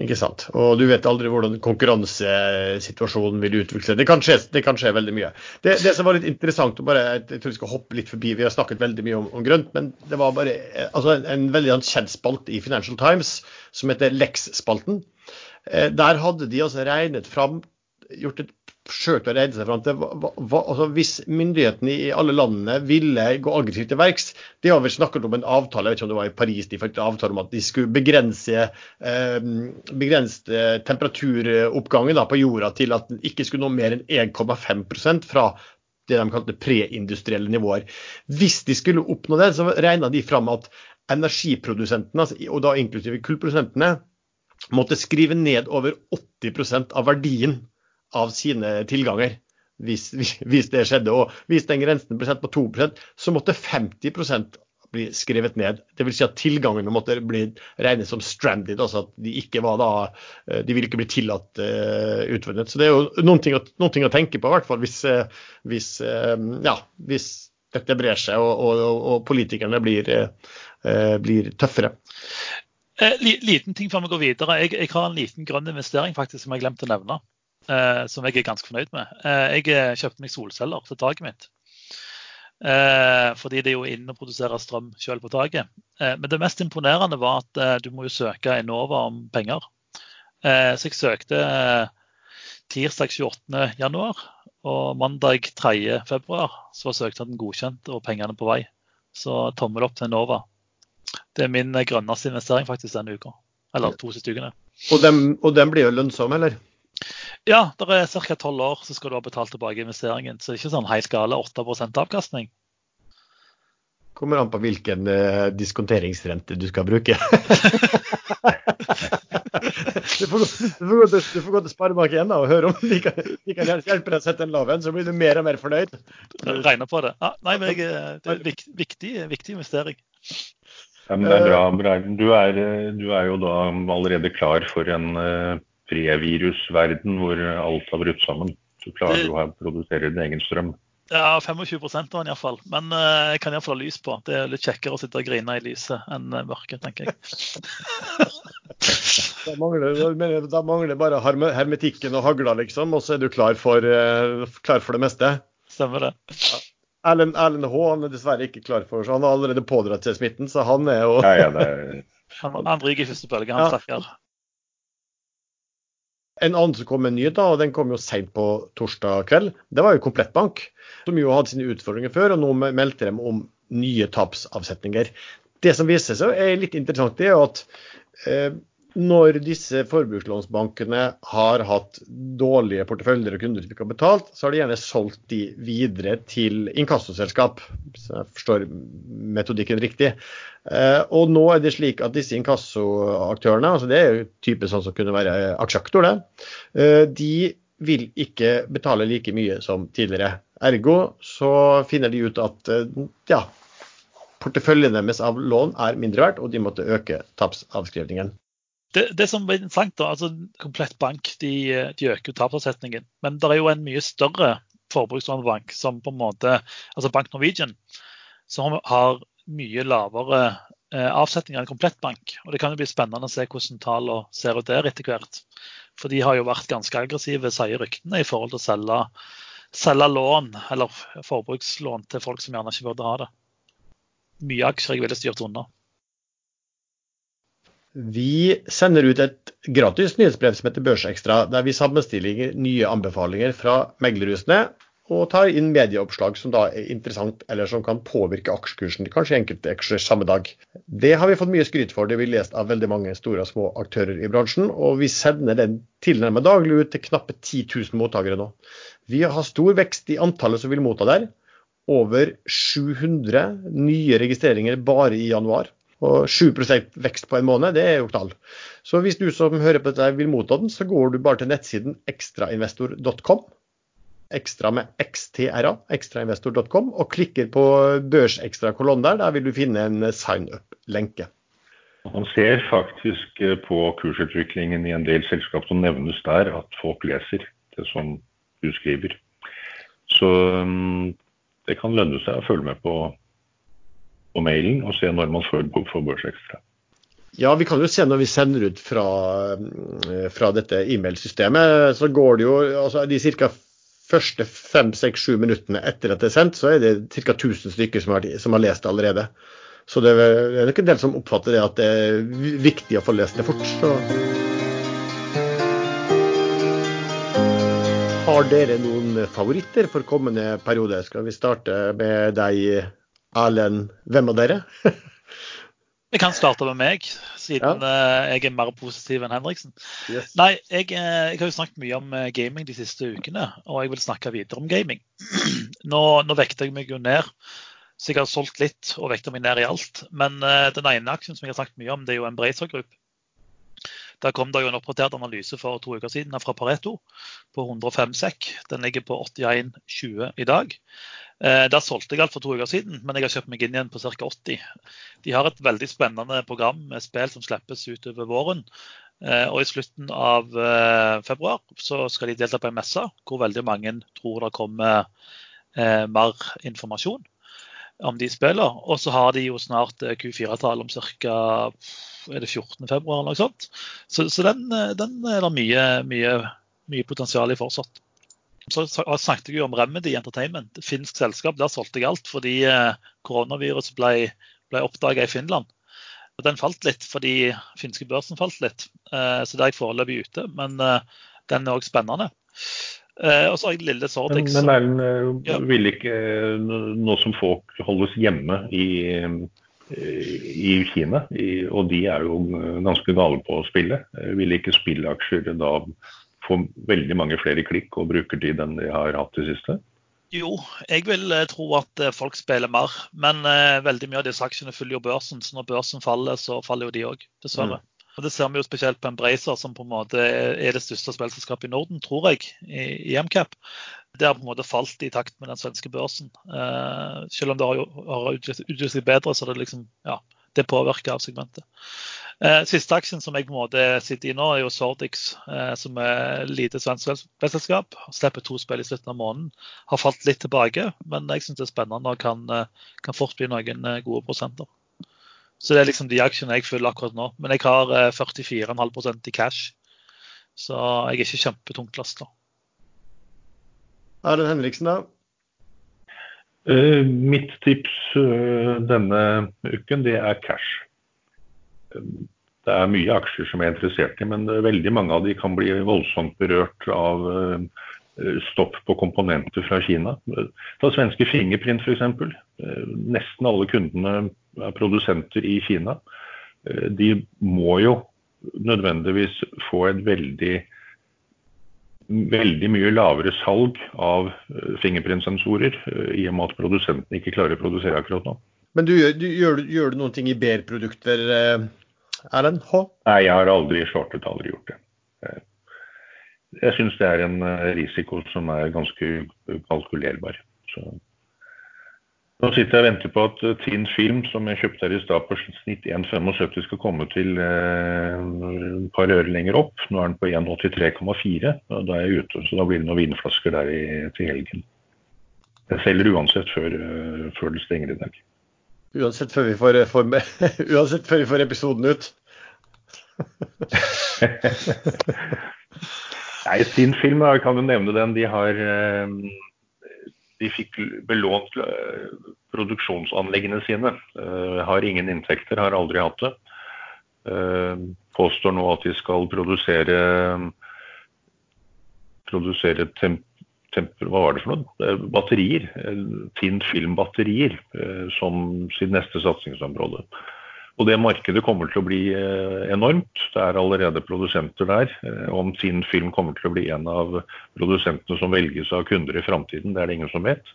Ikke sant. Og du vet aldri hvordan konkurransesituasjonen vil utvikle seg. Det det kan skje veldig mye. Det, det, som var litt interessant, bare, jeg tror vi skal hoppe litt forbi, vi har snakket veldig mye om, om grønt, men det var bare altså en, en veldig kjent spalt i Financial Times som heter Lex-spalten. Der hadde de altså regnet fram gjort et forsøkt å redde seg fram til hva, hva, altså Hvis myndighetene i alle landene ville gå aggressivt til verks De har vel snakket om en avtale jeg vet ikke om det var i Paris, de fikk en avtale om at de skulle begrense, eh, begrense temperaturoppgangen da, på jorda til at den ikke skulle nå mer enn 1,5 fra det de kalte preindustrielle nivåer. Hvis de skulle oppnå det, så regna de fram at energiprodusentene, og da inklusive kullprodusentene, måtte skrive ned over 80% av verdien av sine tilganger. Hvis, hvis, det skjedde. Og hvis den grensen ble satt på 2% så måtte 50% bli skrevet ned. Dvs. Si at tilgangene måtte bli regnet som stranded, altså at de ikke var da eh, De ville ikke bli tillatt uh, utvunnet. Så det er jo noen ting, å, noen ting å tenke på, i hvert fall hvis, uh, hvis, uh, ja, hvis dette brer seg og, og, og politikerne blir, blir tøffere. Liten ting før vi går videre. Jeg, jeg, har en liten grønn investering faktisk som jeg glemte å nevne. Som jeg er ganske fornøyd med. jeg kjøpte meg solceller til taket mitt. Eh, fordi det er jo inn å produsere strøm sjøl på taket. Eh, men det mest imponerende var at eh, du må jo søke Enova om penger. Eh, så jeg søkte eh, tirsdag 28.1, og mandag 3.2 så var søknaden godkjent og pengene på vei. Så tommel opp til Enova. Det er min grønneste investering faktisk denne uka. Eller to siste ukene. Og den, og den blir jo lønnsom, eller? Ja, det er ca. tolv år så skal du ha betalt tilbake investeringen. Så det er ikke sånn helt gale 8% avkastning. Kommer an på hvilken uh, diskonteringsrente du skal bruke. du, får, du, får, gå til, du får gå til Sparebank1 og høre om de kan, de kan hjelpe deg å sette en lav en, så blir du mer og mer fornøyd. Regner på det. Ja, nei, men jeg, eh, det er en viktig, viktig investering. Ja, men det er bra. Du er, du er jo da allerede klar for en uh, previrusverden hvor alt har brutt sammen. Så klarer du å produsere din egen strøm. Ja, 25 av den iallfall. Men uh, jeg kan iallfall ha lys på. Det er litt kjekkere å sitte og grine i lyset enn uh, mørket, tenker jeg. da, mangler, da mangler bare hermetikken og hagla, liksom, og så er du klar for, uh, klar for det meste. Stemmer det. Ja. Erlend, Erlend H han er dessverre ikke klar for så Han har allerede pådratt seg smitten, så han er jo. Han, han ryker i første bølge, han ja. stakkar. En annen som kom med en nyhet, da, og den kom jo seint på torsdag kveld, det var jo Komplettbank. Som jo hadde sine utfordringer før, og nå meldte de om nye tapsavsetninger. Det som viser seg er litt interessant, det er jo at eh, når disse forbrukslånsbankene har hatt dårlige porteføljer og kunder som ikke har betalt, så har de gjerne solgt de videre til inkassoselskap, hvis jeg forstår metodikken riktig. Eh, og nå er det slik at disse inkassoaktørene, altså det er jo type sånn som kunne være aksjeaktor, eh, de vil ikke betale like mye som tidligere. Ergo så finner de ut at eh, ja, porteføljen deres av lån er mindre verdt, og de måtte øke tapsavskrivningen. Det, det, som er interessant, da, altså Komplett bank de, de øker tapsavsetningen. Men det er jo en mye større forbrukslånbank, som på en måte, altså Bank Norwegian, som har mye lavere eh, avsetninger enn Komplett bank. Og Det kan jo bli spennende å se hvordan tallene ser ut der etter hvert. For de har jo vært ganske aggressive, sier ryktene, i forhold til å selge, selge lån eller forbrukslån til folk som gjerne ikke burde ha det. Mye aksjer jeg ville styrt unna. Vi sender ut et gratis nyhetsbrev som heter Børsekstra, der vi sammenstiller nye anbefalinger fra meglerhusene og tar inn medieoppslag som da er interessant, eller som kan påvirke aksjekursen, kanskje enkelte aksjer samme dag. Det har vi fått mye skryt for, det vi lest av veldig mange store og små aktører i bransjen. Og vi sender den tilnærmet daglig ut til knappe 10 000 mottakere nå. Vi har stor vekst i antallet som vil motta der. Over 700 nye registreringer bare i januar. Og 7% vekst på en måned, det er jo knall. Så hvis du som hører på dette vil motta den, så går du bare til nettsiden ekstrainvestor.com. Ekstra med XTRA, ekstrainvestor.com, og klikker på børsekstra-kolonnen der. Der vil du finne en sign up-lenke. Man ser faktisk eh, på kursutviklingen i en del selskap som nevnes der, at folk leser det som du skriver. Så mm, det kan lønne seg å følge med på på mailen og se når man får, Børsekstra. Ja, vi kan jo se når vi sender ut fra, eh, fra dette e-mailsystemet, så går det jo altså de ca. første fem, seks, sju minuttene etter at det er sendt, så er det ca. 1000 stykker som har, som har lest det allerede. Så det er nok en del som oppfatter det at det er viktig å få lest det fort. Så. Har dere noen favoritter for kommende periode? Skal vi starte med deg, Erlend, hvem av dere? Vi kan starte med meg, siden ja. Eh, jeg er mer positiv enn Henriksen. Yes. Nei, jeg, eh, jeg, har jo snakket mye om eh, gaming de siste ukene, og jeg vil snakke videre om gaming. Nå, nå vekter jeg meg jo ned, så jeg har solgt litt og vekter meg ned i alt. Men uh, den ene aksjen som jeg har snakket mye om, det er jo Embracer Group. Der kom det jo en oppdatert analyse for to uker siden fra Pareto på 105 sekk. Den ligger på 81,20 i dag. Eh, der solgte jeg alt for to uker siden, men jeg har kjøpt meg inn igjen på ca. 80. De har et veldig spennende program med spill som slippes utover våren. Eh, og i slutten av eh, februar så skal de delta på en messe hvor veldig mange tror det kommer mer informasjon om de spiller. Og så har de jo snart Q4-tall om ca. Er det 14. februar eller noe sånt. Så, så den, den, er det mye, mye, mye potensial i fortsatt. Så snakket jeg jo om Remedy Entertainment, finsk selskap. Der solgte jeg alt fordi eh, koronaviruset ble, ble oppdaga i Finland. Den falt litt fordi finske børsen falt litt, eh, så det er jeg foreløpig ute. Men eh, den er òg spennende. Og så har jeg lille Sordix. Men, men Erlend, ja. vil ikke nå som folk holdes hjemme i, i Kina, i, og de er jo ganske gale på å spille, vil ikke spilleaksjer da få veldig mange flere klikk og brukertid enn de har hatt det siste? Jo, jeg vil eh, tro at eh, folk spiller mer. Men veldig mye av disse aksjene følger jo børsen. Så når børsen faller, så faller jo de òg, dessverre. Mm. Og Det ser vi jo spesielt på Embracer, som på en måte er det største spillselskapet i Norden, tror jeg, i, i MCAP. Det har på en måte falt i takt med den svenske børsen. Eh, selv om det har, har utviklet seg bedre, så det liksom, ja, det påvirker av segmentet. Eh, siste aksjen som jeg på en måte sitter i nå, er jo Sordix, eh, som er lite svensk spillselskap. Slipper to spill i slutten av måneden. Har falt litt tilbake, men jeg syns det er spennende og kan, eh, kan fort bli noen gode prosenter. Så det er liksom de aksjene jeg følger akkurat nå. Men jeg har 44,5% i cash, så jeg er ikke kjempetungt lasta. Erlend Henriksen, da? Uh, mitt tips uh, denne uken, det er cash. Det er mye aksjer som jeg er interessert i, men veldig mange av de kan bli voldsomt berørt av eh, stopp på komponenter fra Kina. Ta svenske Fingerprint f.eks. Eh, nesten alle kundene er produsenter i Kina. Eh, de må jo nødvendigvis få et veldig veldig mye lavere salg av fingerprintsensorer, i og med at produsentene ikke klarer å produsere akkurat nå. Men du, du, gjør, gjør, du noen ting i BR-produkter, Erlend H? Nei, jeg har aldri shortet, aldri gjort det. Jeg syns det er en eh, risiko som er ganske kalkulerbar. Så. Nå sitter jeg og venter på at eh, Tinn Film, som jeg kjøpte her i stad på snitt 1,75, skal komme til eh, et par øre lenger opp. Nå er den på 1,83,4. og Da er jeg ute, så da blir det noen vinflasker der i, til helgen. Jeg selger uansett før, før det stenger i dag. Uansett før vi får, for, uansett før vi får episoden ut. Nei, Tinn film, jeg kan jo nevne den. De har eh, de fikk belånt eh, produksjonsanleggene sine. Uh, har ingen inntekter, har aldri hatt det. Uh, påstår nå at de skal produsere, produsere temp hva var det for noe? Batterier. Tint filmbatterier eh, som sitt neste satsingsområde. Og Det markedet kommer til å bli eh, enormt. Det er allerede produsenter der. Eh, om sin film kommer til å bli en av produsentene som velges av kunder i framtiden, det er det ingen som vet.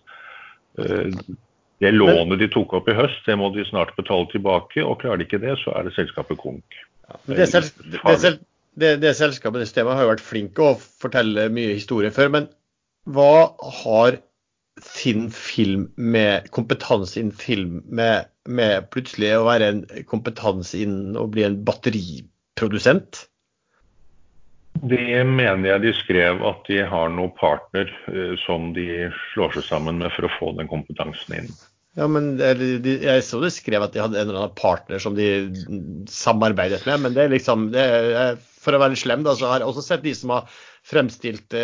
Det lånet de tok opp i høst, det må de snart betale tilbake. og Klarer de ikke det, så er det selskapet konk. Det, sel det, det, det, selskapet, det systemet, har jo vært flinke å fortelle mye historie før. men hva har sin film med kompetanse innen film med, med, plutselig å være en kompetanse innen å bli en batteriprodusent? Det mener jeg de skrev at de har noen partner uh, som de slår seg sammen med for å få den kompetansen inn. Ja, men Jeg så de skrev at de hadde en eller annen partner som de samarbeidet med, men det er liksom det er, For å være slem, da, så har jeg også sett de som har fremstilte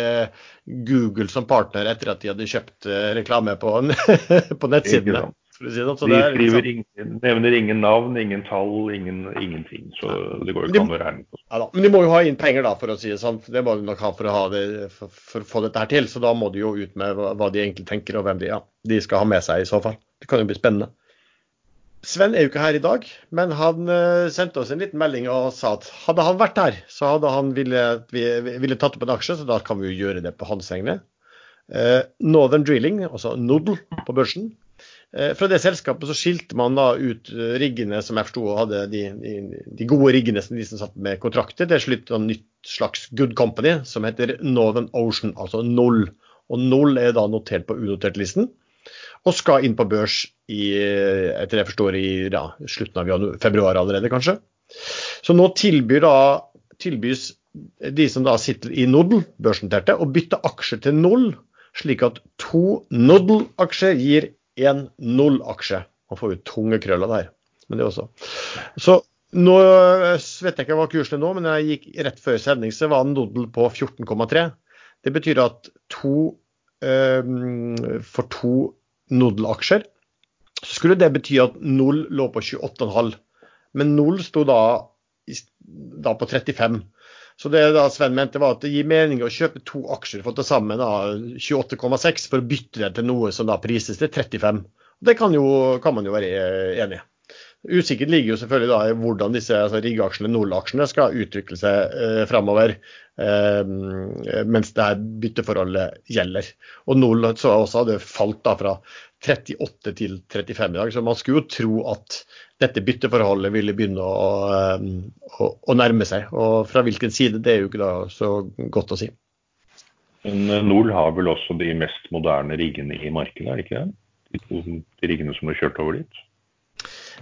Google som partner etter at de hadde kjøpt eh, reklame på, på nettsidene. Si sånn. de skriver ingen, nevner ingen navn, ingen tall, ingen, ingenting. Så det går jo ikke an å regne på. Ja, men de må jo ha inn penger, da, for å si det sånn. Det må de nok ha for å, ha det, for, for å få dette her til. Så da må de jo ut med hva, hva de egentlig tenker, og hvem de, ja, de skal ha med seg i så fall. Det kan jo bli spennende. Sven er jo ikke her i dag, men han uh, sendte oss en liten melding og sa at hadde han vært her, så hadde han ville, ville tatt opp en aksje, så da kan vi jo gjøre det på hans vegne. Uh, Northern Drilling, altså Noodle på børsen, Eh, fra det selskapet så skilte man da ut eh, riggene som jeg forsto hadde de, de, de, gode riggene som de som satt med kontrakter. Det er slutt et nytt slags good company som heter Northern Ocean, altså Null. Og Null er da notert på unotert-listen og skal inn på børs i, eh, etter jeg forstår, i ja, slutten av februar allerede, kanskje. Så nå tilbyr da, tilbys de som da sitter i Nodel, børsnoterte, å bytte aksjer til Null, slik at to Nodel-aksjer gir én null-aksje. Man får jo tunge krøller der. Men det også. Så nå vet jeg ikke hva kursen er nå, men jeg gikk rett før sending, så var Nodel på 14,3. Det betyr at to, um, for to Nodel-aksjer så skulle det bety at Null lå på 28,5. Men Null sto da, da på 35. Så det da Sven mente var at det gir mening å kjøpe to aksjer for til sammen 28,6 for å bytte det til noe som da prises til 35. Det kan, jo, kan man jo være enig i. Usikkert ligger jo selvfølgelig da i hvordan disse altså riggeaksjene, Nol-aksjene, skal utvikle seg eh, framover eh, mens det her bytteforholdet gjelder. Og Nol så også hadde falt da fra 38 til 35 i dag, så man skulle jo tro at dette bytteforholdet ville begynne å, eh, å, å, nærme seg. Og fra hvilken side, det er jo ikke da så godt å si. Men eh, Nol har vel også de mest moderne riggene i markedet, er det ikke det? De riggene som er kjørt over dit?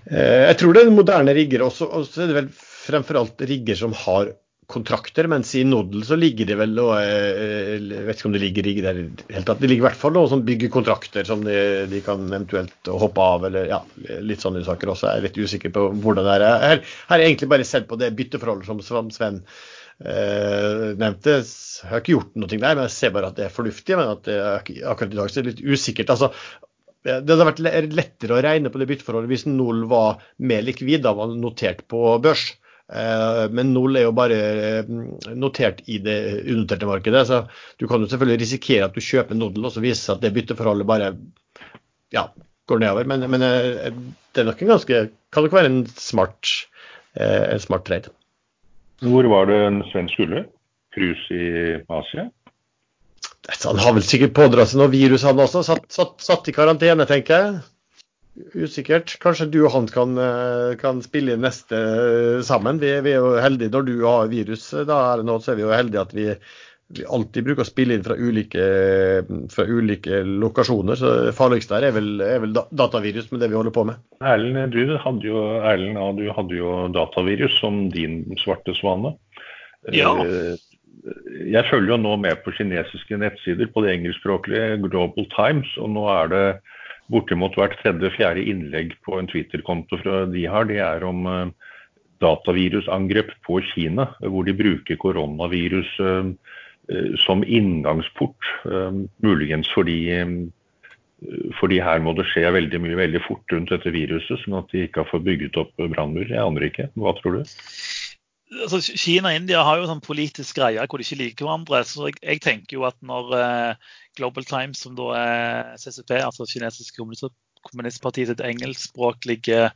Eh, jeg tror det er moderne rigger også. Og så er det vel fremfor alt rigger som har kontrakter, mens i Noddle så ligger det vel og eh, Jeg vet ikke om det ligger rigger der i det hele tatt. Det ligger i hvert fall noe som bygger kontrakter som de, de, kan eventuelt hoppe av, eller ja, litt sånne saker også. Jeg er litt usikker på hvordan det er. Her har jeg egentlig bare sett på det bytteforholdet som Sven eh, nevnte. Jeg har ikke gjort noe der, men jeg ser bare at det er fornuftig. Men at det, akkurat i dag så er det litt usikkert. altså det hadde vært lettere å regne på det bytteforholdet hvis null var mer likvid, da var notert på børs. Eh, men null er jo bare eh, notert i det unoterte markedet. Så du kan jo selvfølgelig risikere at du kjøper null, og så viser at det bytteforholdet bare ja, går nedover. Men, men eh, det er nok en ganske Kan nok være en smart, en smart trade. Hvor var det en svensk skulle? Cruise i Asia? Han har vel sikkert pådratt seg noe virus, han også. Satt, satt, satt, i karantene, tenker jeg. Usikkert. Kanskje du og han kan, eh, kan spille inn neste eh, sammen. Vi, vi, er jo heldige når du har virus, eh, da er det nå, så er vi jo heldige at vi, vi alltid bruker å spille inn fra ulike, fra ulike lokasjoner. Så det farligste her er vel, er vel, datavirus med det vi holder på med. Erlend, du hadde jo, Erlend, du hadde jo datavirus som din svarte svane. Ja jeg følger jo nå med på kinesiske nettsider på det engelskspråklige Global Times, og nå er det bortimot hvert tredje-fjerde innlegg på en Twitter-konto fra de her, det er om uh, datavirusangrep på Kina, hvor de bruker koronavirus uh, som inngangsport. Uh, muligens fordi, fordi her må det skje veldig mye veldig fort rundt dette viruset, sånn at de ikke har fått bygget opp brannmur. Jeg aner ikke. Hva tror du? Altså, Kina og India har jo sånn politisk greie hvor de ikke liker hverandre. så jeg, jeg tenker jo at når eh, Global Times, som da er CCP, altså kinesiske kommunist, kommunistpartiet sitt engelskspråklige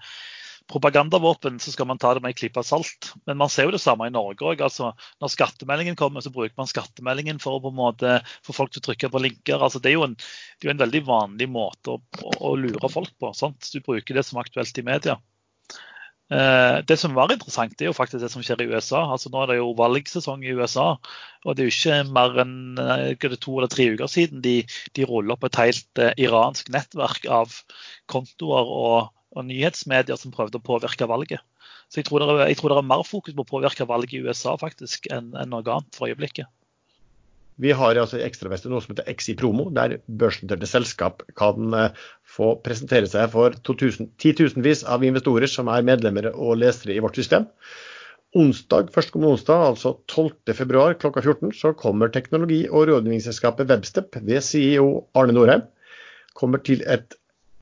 propagandavåpen, så skal man ta det med en klype salt. Men man ser jo det samme i Norge òg. Altså, når skattemeldingen kommer, så bruker man skattemeldingen for å på en måte få folk til å trykke på linker. Altså, det er jo en, er en veldig vanlig måte å, å, å lure folk på. Sant? Du bruker det som aktuelt i media. Eh, det som var interessant, er jo faktisk det som skjer i USA. Altså Nå er det jo valgsesong i USA. Og det er jo ikke mer enn eh, to eller tre uker siden de, de ruller opp et helt eh, iransk nettverk av kontoer og, og, nyhetsmedier som prøvde å påvirke valget. Så jeg tror, det er, tror det er mer fokus på å påvirke valget i USA faktisk enn, enn noe annet for øyeblikket. Vi har altså i Ekstravester noe som heter XI Promo, der børsnoterte selskap kan eh, få presentere seg for titusenvis av investorer som er medlemmer og lesere i vårt system. Onsdag, Førstkommende onsdag, altså 12.2 klokka 14, så kommer teknologi- og rådgivningsselskapet Webstep ved CEO Arne Norheim kommer til et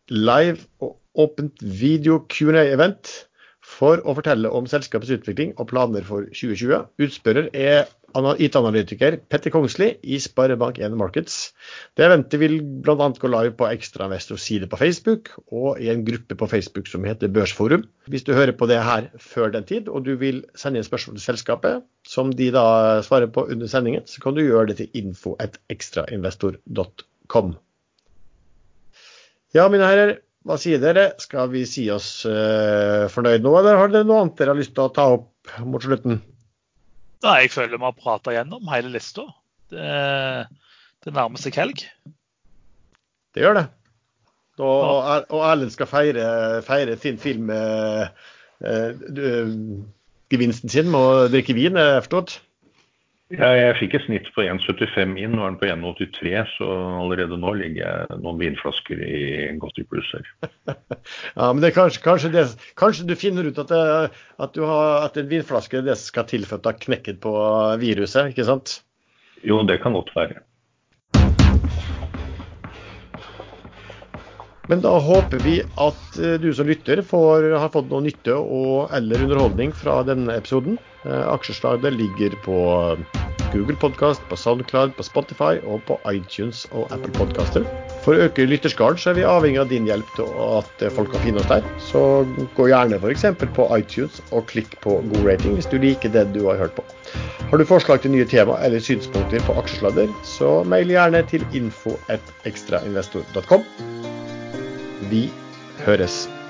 live og åpent video Q&A-event for å fortelle om selskapets utvikling og planer for 2020. Utspørrer er IT-analytiker Petter Kongsli i Sparebank1 Markets. Det eventet vil bl.a. gå live på Ekstrainvestors side på Facebook og i en gruppe på Facebook som heter Børsforum. Hvis du hører på det her før den tid, og du vil sende inn spørsmål til selskapet, som de da svarer på under sendingen, så kan du gjøre det til info.ekstrainvestor.com. Ja, mine herrer. Hva sier dere? Skal vi si oss uh, fornøyd nå, eller har dere noe annet dere har lyst til å ta opp mot slutten? Nei, jeg føler vi har prata gjennom hele lista. Det, det, nærmer seg helg. Det gjør det. Og, og Erlend skal feire, feire, sin film uh, uh, gevinsten sin med å drikke vin, er jeg forstått? Ja, jeg fikk et snitt på 1,75 inn, nå er den på 1,83, så allerede nå ligger jeg noen vinflasker i godt i pluss her. ja, men det er kanskje, kanskje, det, kanskje du finner ut at, det, at, du har, at en vinflaske er det som skal til for at du har knekket på viruset, ikke sant? Jo, det kan godt være. Men da håper vi at eh, du som lytter får, har fått noe nytte og eller underholdning fra denne episoden. Eh, aksjeslaget ligger på Google Podkast, på Soundcloud, på Spotify og på iTunes og Apple Podcaster. For å øke lytterskaren så er vi avhengig av din hjelp til at folk kan finne oss der. Så gå gjerne f.eks. på iTunes og klikk på god rating hvis du liker det du har hørt på. Har du forslag til nye tema eller synspunkter på aksjesladder, så mail gjerne til info.ekstrainvestor.com. Vi høres.